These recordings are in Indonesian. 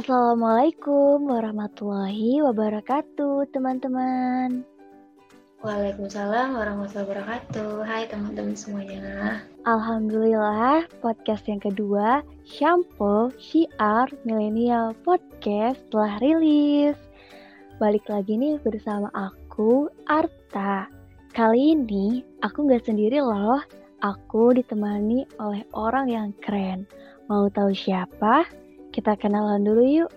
Assalamualaikum warahmatullahi wabarakatuh, teman-teman. Waalaikumsalam warahmatullahi wabarakatuh. Hai teman-teman semuanya. Alhamdulillah, podcast yang kedua, Shampoo Syiar Milenial Podcast telah rilis. Balik lagi nih bersama aku, Arta. Kali ini aku nggak sendiri loh, aku ditemani oleh orang yang keren. Mau tahu siapa? Kita kenalan dulu yuk.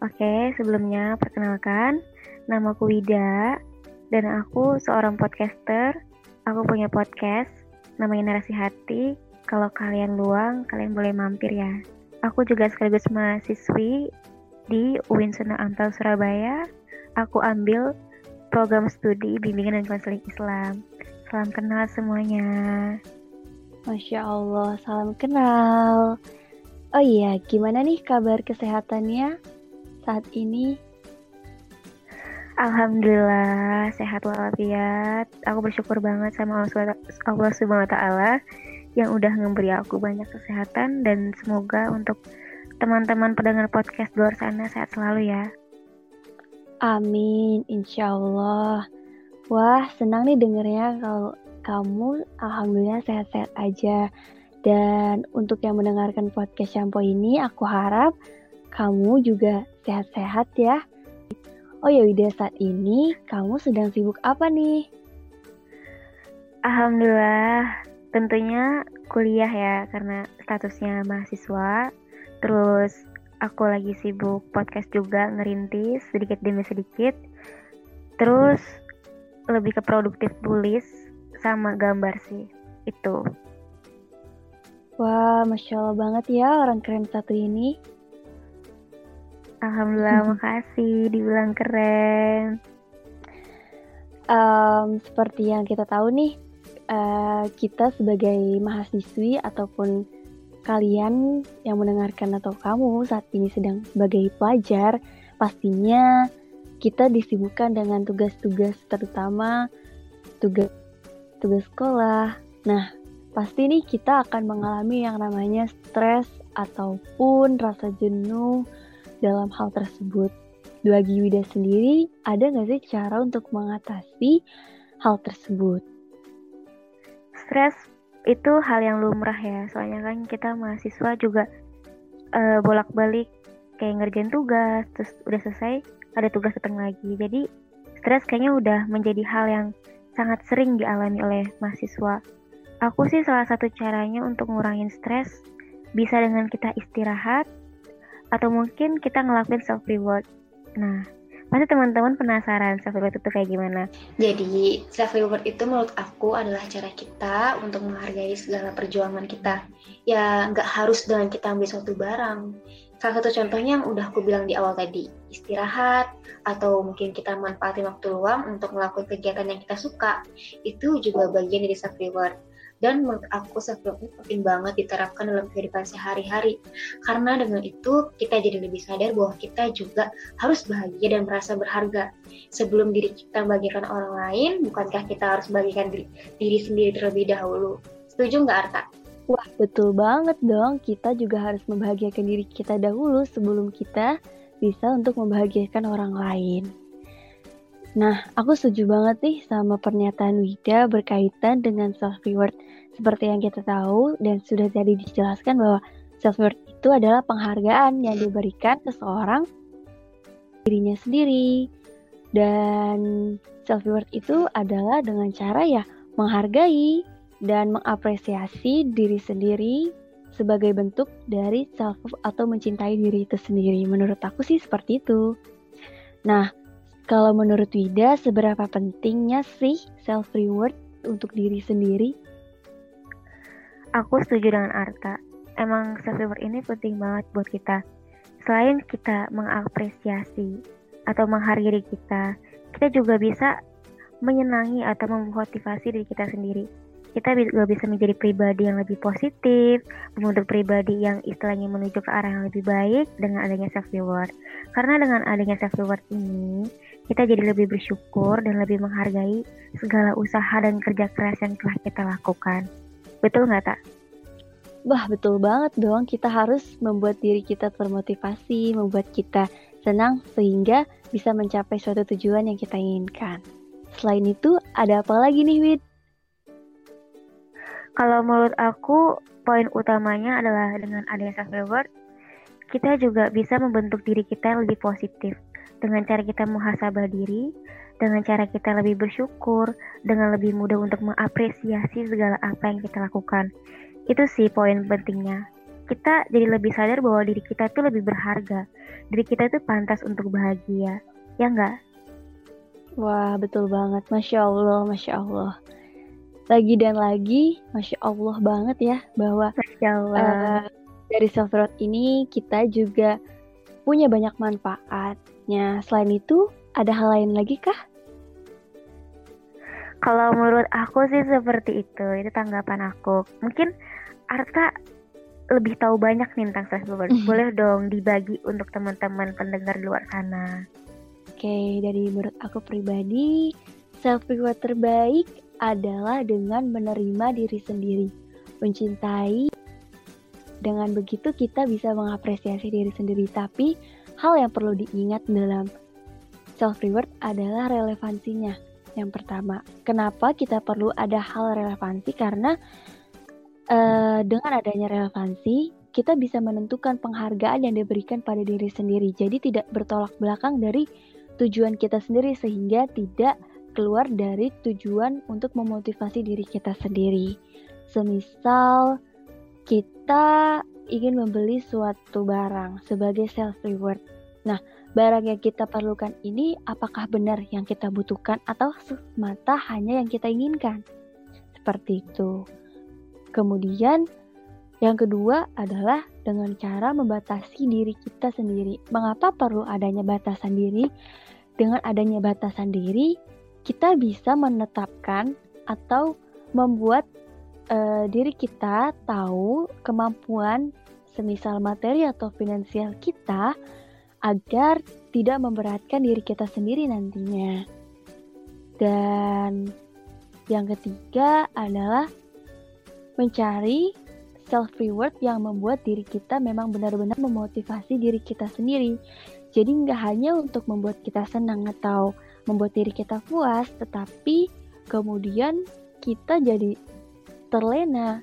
Oke, sebelumnya perkenalkan, nama aku Wida, dan aku seorang podcaster. Aku punya podcast, namanya Narasi Hati. Kalau kalian luang, kalian boleh mampir ya. Aku juga sekaligus mahasiswi di UIN Sunan Ampel Surabaya. Aku ambil program studi bimbingan dan konseling Islam. Salam kenal semuanya. Masya Allah, salam kenal. Oh iya, gimana nih kabar kesehatannya saat ini? Alhamdulillah sehat walafiat. Aku bersyukur banget sama Allah Subhanahu wa taala yang udah memberi aku banyak kesehatan dan semoga untuk teman-teman pendengar podcast luar sana sehat selalu ya. Amin, insya Allah. Wah, senang nih dengernya kalau kamu alhamdulillah sehat-sehat aja. Dan untuk yang mendengarkan podcast Shampoo ini, aku harap kamu juga sehat-sehat ya. Oh ya Wida, saat ini kamu sedang sibuk apa nih? Alhamdulillah, tentunya kuliah ya, karena statusnya mahasiswa. Terus aku lagi sibuk podcast juga, ngerintis sedikit demi sedikit. Terus lebih ke produktif tulis sama gambar sih, itu. Wah, Masya Allah banget ya orang keren satu ini. Alhamdulillah, hmm. makasih dibilang keren. Um, seperti yang kita tahu nih, uh, kita sebagai mahasiswi ataupun kalian yang mendengarkan atau kamu saat ini sedang sebagai pelajar, pastinya kita disibukkan dengan tugas-tugas terutama tugas tugas sekolah. Nah, pasti nih kita akan mengalami yang namanya stres ataupun rasa jenuh dalam hal tersebut. Bagi Wida sendiri, ada nggak sih cara untuk mengatasi hal tersebut? Stres itu hal yang lumrah ya, soalnya kan kita mahasiswa juga uh, bolak-balik kayak ngerjain tugas, terus udah selesai ada tugas datang lagi. Jadi stres kayaknya udah menjadi hal yang sangat sering dialami oleh mahasiswa Aku sih salah satu caranya untuk ngurangin stres bisa dengan kita istirahat atau mungkin kita ngelakuin self reward. Nah, pasti teman-teman penasaran self reward itu kayak gimana? Jadi, self reward itu menurut aku adalah cara kita untuk menghargai segala perjuangan kita. Ya, nggak harus dengan kita ambil suatu barang. Salah satu contohnya yang udah aku bilang di awal tadi, istirahat, atau mungkin kita manfaatin waktu luang untuk melakukan kegiatan yang kita suka. Itu juga bagian dari self reward dan menurut aku self love ini penting banget diterapkan dalam kehidupan sehari-hari karena dengan itu kita jadi lebih sadar bahwa kita juga harus bahagia dan merasa berharga sebelum diri kita membagikan orang lain bukankah kita harus membagikan diri, diri sendiri terlebih dahulu setuju nggak Arta? Wah betul banget dong kita juga harus membahagiakan diri kita dahulu sebelum kita bisa untuk membahagiakan orang lain. Nah, aku setuju banget nih sama pernyataan Wida berkaitan dengan self reward. Seperti yang kita tahu dan sudah tadi dijelaskan bahwa self reward itu adalah penghargaan yang diberikan seseorang dirinya sendiri. Dan self reward itu adalah dengan cara ya menghargai dan mengapresiasi diri sendiri sebagai bentuk dari self love atau mencintai diri itu sendiri. Menurut aku sih seperti itu. Nah, kalau menurut Wida, seberapa pentingnya sih self reward untuk diri sendiri? Aku setuju dengan Arta. Emang self reward ini penting banget buat kita. Selain kita mengapresiasi atau menghargai diri kita, kita juga bisa menyenangi atau memotivasi diri kita sendiri. Kita juga bisa menjadi pribadi yang lebih positif, membentuk pribadi yang istilahnya menuju ke arah yang lebih baik dengan adanya self reward. Karena dengan adanya self reward ini, kita jadi lebih bersyukur dan lebih menghargai segala usaha dan kerja keras yang telah kita lakukan. Betul nggak, Tak? Wah, betul banget dong. Kita harus membuat diri kita termotivasi, membuat kita senang sehingga bisa mencapai suatu tujuan yang kita inginkan. Selain itu, ada apa lagi nih, Wid? Kalau menurut aku, poin utamanya adalah dengan adanya self-reward, kita juga bisa membentuk diri kita yang lebih positif. Dengan cara kita muhasabah diri, dengan cara kita lebih bersyukur, dengan lebih mudah untuk mengapresiasi segala apa yang kita lakukan. Itu sih poin pentingnya. Kita jadi lebih sadar bahwa diri kita itu lebih berharga. Diri kita itu pantas untuk bahagia. Ya enggak? Wah, betul banget. Masya Allah, Masya Allah. Lagi dan lagi, Masya Allah banget ya, bahwa Masya Allah. Uh, dari self road ini kita juga punya banyak manfaatnya. Selain itu, ada hal lain lagi kah? Kalau menurut aku sih seperti itu, itu tanggapan aku. Mungkin Arta lebih tahu banyak nih tentang self reward. Mhm. Boleh dong dibagi untuk teman-teman pendengar di luar sana. Oke, dari menurut aku pribadi, self reward terbaik adalah dengan menerima diri sendiri, mencintai. Dengan begitu kita bisa mengapresiasi diri sendiri. Tapi hal yang perlu diingat dalam self reward adalah relevansinya yang pertama. Kenapa kita perlu ada hal relevansi? Karena uh, dengan adanya relevansi, kita bisa menentukan penghargaan yang diberikan pada diri sendiri. Jadi tidak bertolak belakang dari tujuan kita sendiri sehingga tidak keluar dari tujuan untuk memotivasi diri kita sendiri. Semisal kita ingin membeli suatu barang sebagai self reward. Nah, barang yang kita perlukan ini apakah benar yang kita butuhkan atau semata hanya yang kita inginkan. Seperti itu. Kemudian yang kedua adalah dengan cara membatasi diri kita sendiri. Mengapa perlu adanya batasan diri? Dengan adanya batasan diri, kita bisa menetapkan atau membuat uh, diri kita tahu kemampuan semisal materi atau finansial kita agar tidak memberatkan diri kita sendiri nantinya. Dan yang ketiga adalah mencari self reward yang membuat diri kita memang benar-benar memotivasi diri kita sendiri. Jadi nggak hanya untuk membuat kita senang atau membuat diri kita puas, tetapi kemudian kita jadi terlena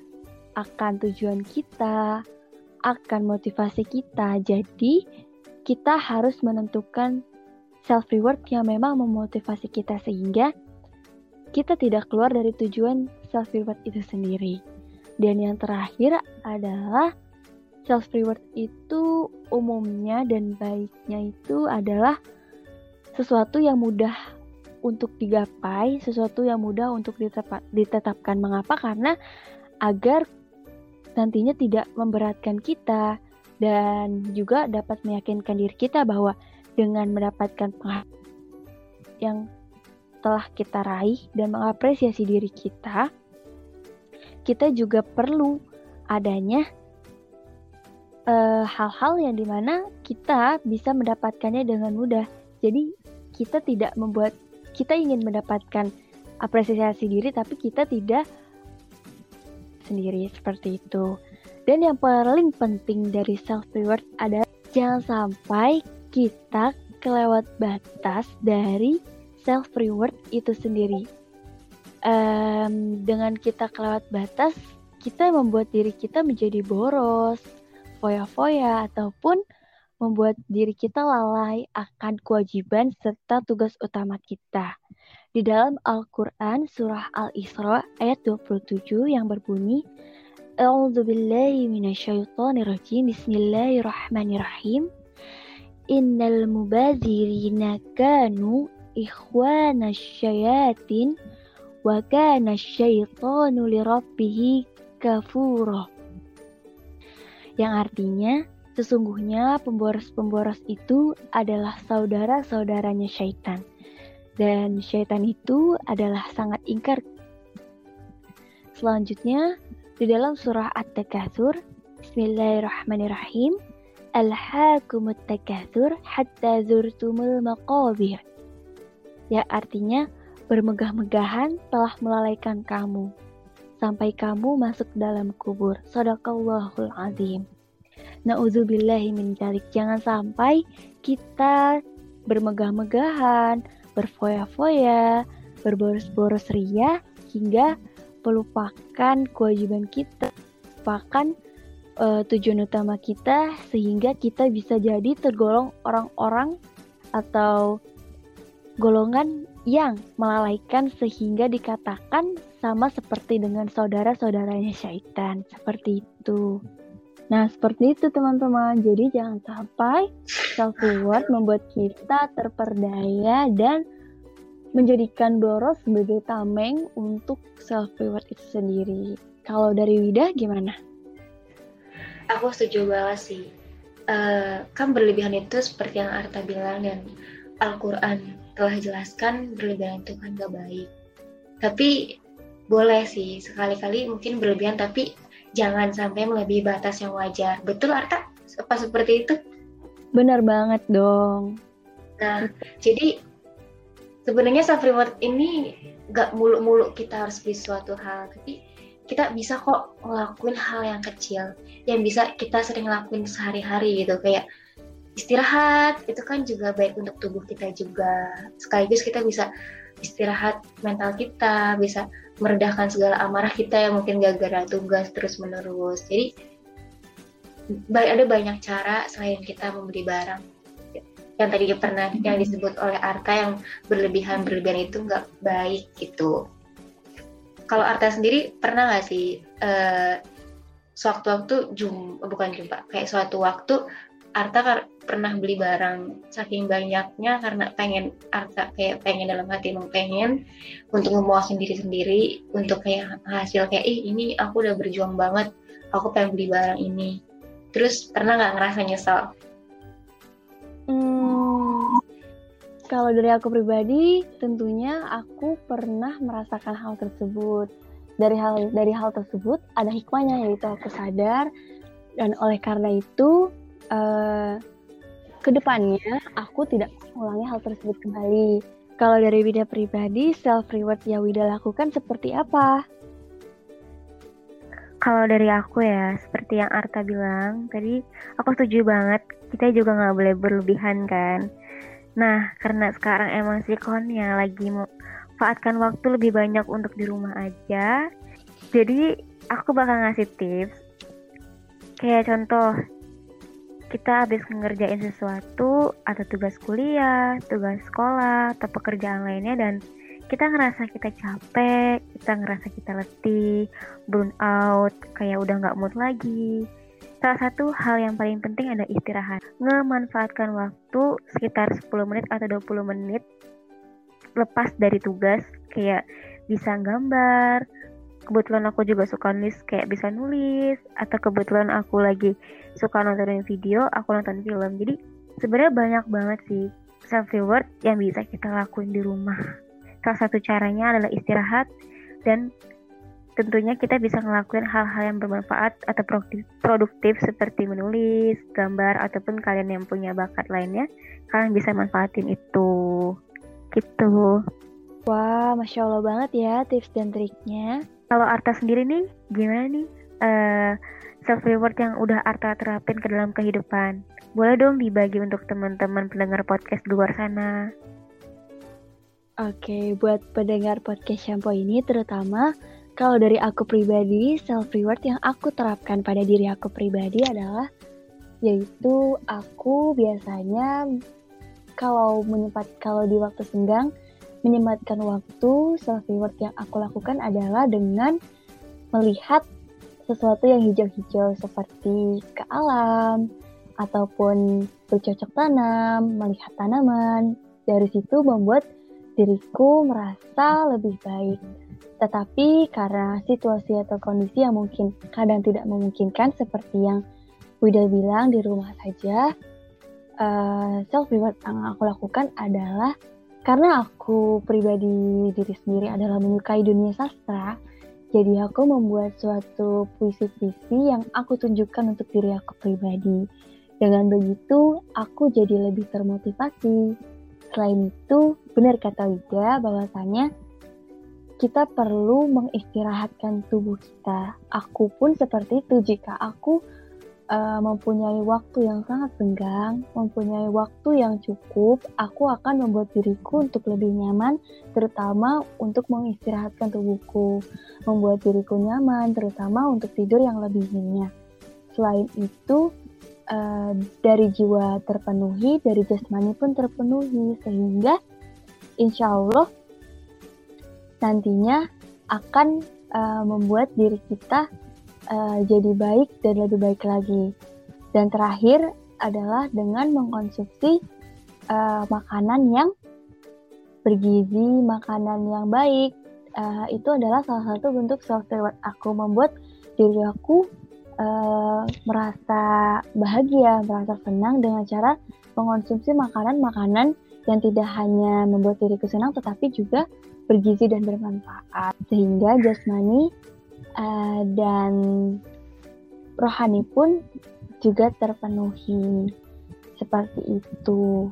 akan tujuan kita, akan motivasi kita. Jadi kita harus menentukan self reward yang memang memotivasi kita sehingga kita tidak keluar dari tujuan self reward itu sendiri. Dan yang terakhir adalah self reward itu umumnya dan baiknya itu adalah sesuatu yang mudah untuk digapai, sesuatu yang mudah untuk ditetapkan. Mengapa? Karena agar nantinya tidak memberatkan kita, dan juga dapat meyakinkan diri kita bahwa dengan mendapatkan yang telah kita raih dan mengapresiasi diri kita, kita juga perlu adanya eh, hal-hal uh, yang di mana kita bisa mendapatkannya dengan mudah. Jadi kita tidak membuat kita ingin mendapatkan apresiasi diri, tapi kita tidak sendiri seperti itu. Dan yang paling penting dari self reward adalah jangan sampai kita kelewat batas dari self reward itu sendiri. Um, dengan kita kelewat batas, kita membuat diri kita menjadi boros, foya-foya, ataupun membuat diri kita lalai akan kewajiban serta tugas utama kita. Di dalam Al-Quran Surah Al-Isra ayat 27 yang berbunyi, A'udzubillahi minasyaitonirrajim, bismillahirrahmanirrahim, Innal mubazirina kanu ikhwana syayatin, wa kana syaitanu lirabbih. Yang artinya, sesungguhnya pemboros-pemboros itu adalah saudara-saudaranya syaitan dan syaitan itu adalah sangat ingkar selanjutnya di dalam surah At-Takatsur, Bismillahirrahmanirrahim. Alhaakumut takatsur hatta zurtumul maqabir. Ya artinya bermegah-megahan telah melalaikan kamu sampai kamu masuk dalam kubur. Sadaqallahul azim. Nauzubillahi min jalik. Jangan sampai kita bermegah-megahan, berfoya-foya, berboros-boros ria hingga melupakan kewajiban kita, melupakan uh, tujuan utama kita sehingga kita bisa jadi tergolong orang-orang atau golongan yang melalaikan sehingga dikatakan sama seperti dengan saudara-saudaranya syaitan. Seperti itu. Nah, seperti itu teman-teman. Jadi jangan sampai self reward membuat kita terperdaya dan menjadikan boros sebagai tameng untuk self reward itu sendiri. Kalau dari Wida gimana? Aku setuju banget sih. Uh, kan berlebihan itu seperti yang Arta bilang dan Al-Quran telah jelaskan berlebihan itu kan gak baik. Tapi boleh sih sekali-kali mungkin berlebihan tapi jangan sampai melebihi batas yang wajar. Betul Arta? Apa seperti itu? Benar banget dong. Nah, jadi sebenarnya self reward ini gak muluk-muluk kita harus beli suatu hal, tapi kita bisa kok ngelakuin hal yang kecil yang bisa kita sering lakuin sehari-hari gitu kayak istirahat itu kan juga baik untuk tubuh kita juga sekaligus kita bisa istirahat mental kita bisa meredahkan segala amarah kita yang mungkin gara-gara tugas terus menerus. Jadi ada banyak cara selain kita membeli barang. Yang tadi pernah yang disebut oleh Arta yang berlebihan berlebihan itu nggak baik gitu. Kalau Arta sendiri pernah nggak sih uh, sewaktu-waktu jum bukan jumpa kayak suatu waktu Arta pernah beli barang saking banyaknya karena pengen Arta kayak pengen dalam hati emang pengen untuk memuasin diri sendiri untuk kayak hasil kayak ih ini aku udah berjuang banget aku pengen beli barang ini terus pernah nggak ngerasa nyesal? Hmm, kalau dari aku pribadi tentunya aku pernah merasakan hal tersebut dari hal dari hal tersebut ada hikmahnya yaitu aku sadar dan oleh karena itu uh, ke depannya aku tidak mengulangi hal tersebut kembali. Kalau dari Wida pribadi, self reward yang Wida lakukan seperti apa? Kalau dari aku ya, seperti yang Arta bilang, tadi aku setuju banget, kita juga nggak boleh berlebihan kan. Nah, karena sekarang emang si konnya lagi manfaatkan waktu lebih banyak untuk di rumah aja, jadi aku bakal ngasih tips. Kayak contoh, kita habis ngerjain sesuatu atau tugas kuliah, tugas sekolah, atau pekerjaan lainnya dan kita ngerasa kita capek, kita ngerasa kita letih, burn out, kayak udah nggak mood lagi. Salah satu hal yang paling penting adalah istirahat. Ngemanfaatkan waktu sekitar 10 menit atau 20 menit lepas dari tugas, kayak bisa gambar, kebetulan aku juga suka nulis kayak bisa nulis atau kebetulan aku lagi suka nontonin video aku nonton film jadi sebenarnya banyak banget sih self reward yang bisa kita lakuin di rumah salah satu caranya adalah istirahat dan tentunya kita bisa ngelakuin hal-hal yang bermanfaat atau produktif, seperti menulis, gambar, ataupun kalian yang punya bakat lainnya, kalian bisa manfaatin itu. Gitu. Wah, Masya Allah banget ya tips dan triknya. Kalau Arta sendiri nih, gimana nih uh, eh, self reward yang udah Arta terapin ke dalam kehidupan? Boleh dong dibagi untuk teman-teman pendengar podcast di luar sana. Oke, buat pendengar podcast Shampoo ini terutama kalau dari aku pribadi, self reward yang aku terapkan pada diri aku pribadi adalah yaitu aku biasanya kalau menyempat kalau di waktu senggang menyempatkan waktu, self reward yang aku lakukan adalah dengan melihat sesuatu yang hijau-hijau seperti ke alam ataupun bercocok tanam, melihat tanaman. Dari situ membuat diriku merasa lebih baik. Tetapi karena situasi atau kondisi yang mungkin kadang tidak memungkinkan seperti yang Wida bilang di rumah saja, uh, self reward yang aku lakukan adalah karena aku pribadi diri sendiri adalah menyukai dunia sastra, jadi aku membuat suatu puisi-puisi yang aku tunjukkan untuk diri aku pribadi. Dengan begitu, aku jadi lebih termotivasi. Selain itu, benar kata Wida bahwasannya kita perlu mengistirahatkan tubuh kita. Aku pun seperti itu jika aku uh, mempunyai waktu yang sangat senggang, mempunyai waktu yang cukup, aku akan membuat diriku untuk lebih nyaman, terutama untuk mengistirahatkan tubuhku, membuat diriku nyaman, terutama untuk tidur yang lebih nyenyak. Selain itu, uh, dari jiwa terpenuhi, dari jasmani pun terpenuhi, sehingga insya Allah nantinya akan uh, membuat diri kita uh, jadi baik dan lebih baik lagi. Dan terakhir adalah dengan mengkonsumsi uh, makanan yang bergizi, makanan yang baik. Uh, itu adalah salah satu bentuk self reward aku membuat diri aku uh, merasa bahagia, merasa senang dengan cara mengkonsumsi makanan-makanan yang tidak hanya membuat diriku senang tetapi juga bergizi dan bermanfaat sehingga jasmani uh, dan rohani pun juga terpenuhi seperti itu.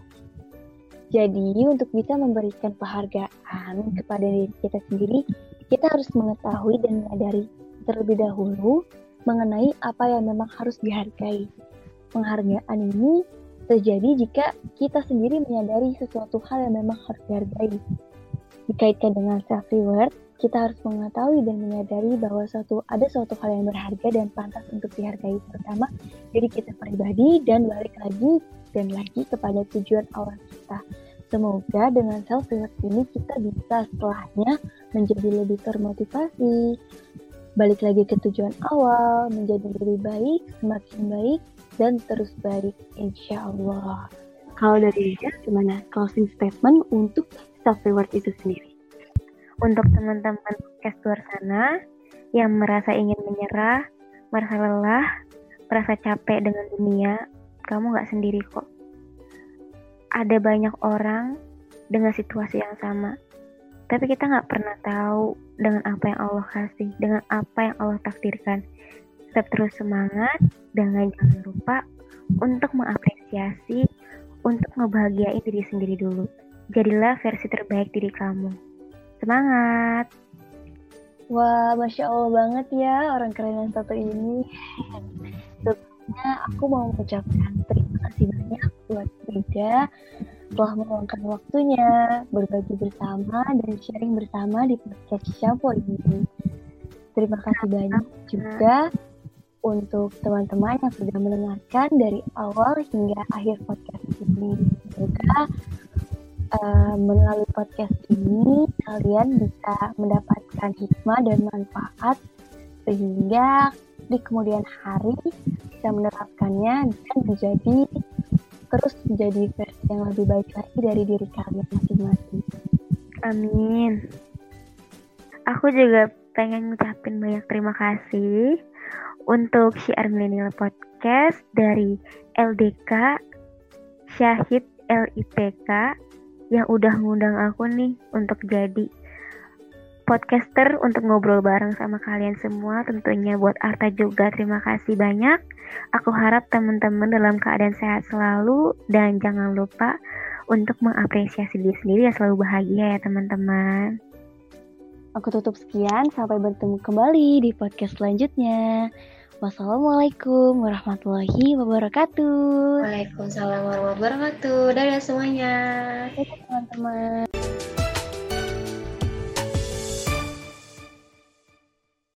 Jadi untuk bisa memberikan penghargaan kepada diri kita sendiri, kita harus mengetahui dan menyadari terlebih dahulu mengenai apa yang memang harus dihargai. Penghargaan ini terjadi jika kita sendiri menyadari sesuatu hal yang memang harus dihargai. Dikaitkan dengan self reward, kita harus mengetahui dan menyadari bahwa suatu ada suatu hal yang berharga dan pantas untuk dihargai pertama jadi kita pribadi dan balik lagi dan lagi kepada tujuan awal kita. Semoga dengan self reward ini kita bisa setelahnya menjadi lebih termotivasi, balik lagi ke tujuan awal, menjadi lebih baik, semakin baik, dan terus baik, insya Allah. Kalau dari dia, gimana closing statement untuk self reward itu sendiri? Untuk teman-teman podcast luar sana yang merasa ingin menyerah, merasa lelah, merasa capek dengan dunia, kamu nggak sendiri kok. Ada banyak orang dengan situasi yang sama, tapi kita nggak pernah tahu dengan apa yang Allah kasih, dengan apa yang Allah takdirkan. Tetap terus semangat, dan jangan lupa untuk mengapresiasi, untuk ngebahagiain diri sendiri dulu. Jadilah versi terbaik diri kamu. Semangat! Wah, Masya Allah banget ya orang keren yang satu ini. Sebelumnya aku mau mengucapkan terima kasih banyak buat Frida telah meluangkan waktunya berbagi bersama dan sharing bersama di podcast Shapo ini. Terima kasih banyak juga untuk teman-teman yang sudah mendengarkan dari awal hingga akhir podcast ini. Semoga uh, melalui podcast ini kalian bisa mendapatkan hikmah dan manfaat sehingga di kemudian hari bisa menerapkannya dan menjadi terus menjadi versi yang lebih baik lagi dari diri kalian masing-masing. Amin. Aku juga pengen ngucapin banyak terima kasih untuk Syiar Millennial Podcast dari LDK Syahid LIPK yang udah ngundang aku nih untuk jadi podcaster untuk ngobrol bareng sama kalian semua. Tentunya buat Arta juga terima kasih banyak. Aku harap teman-teman dalam keadaan sehat selalu dan jangan lupa untuk mengapresiasi diri sendiri yang selalu bahagia ya teman-teman. Aku tutup sekian, sampai bertemu kembali di podcast selanjutnya. Wassalamualaikum warahmatullahi wabarakatuh. Waalaikumsalam warahmatullahi wabarakatuh. Dadah semuanya. Dadah teman-teman.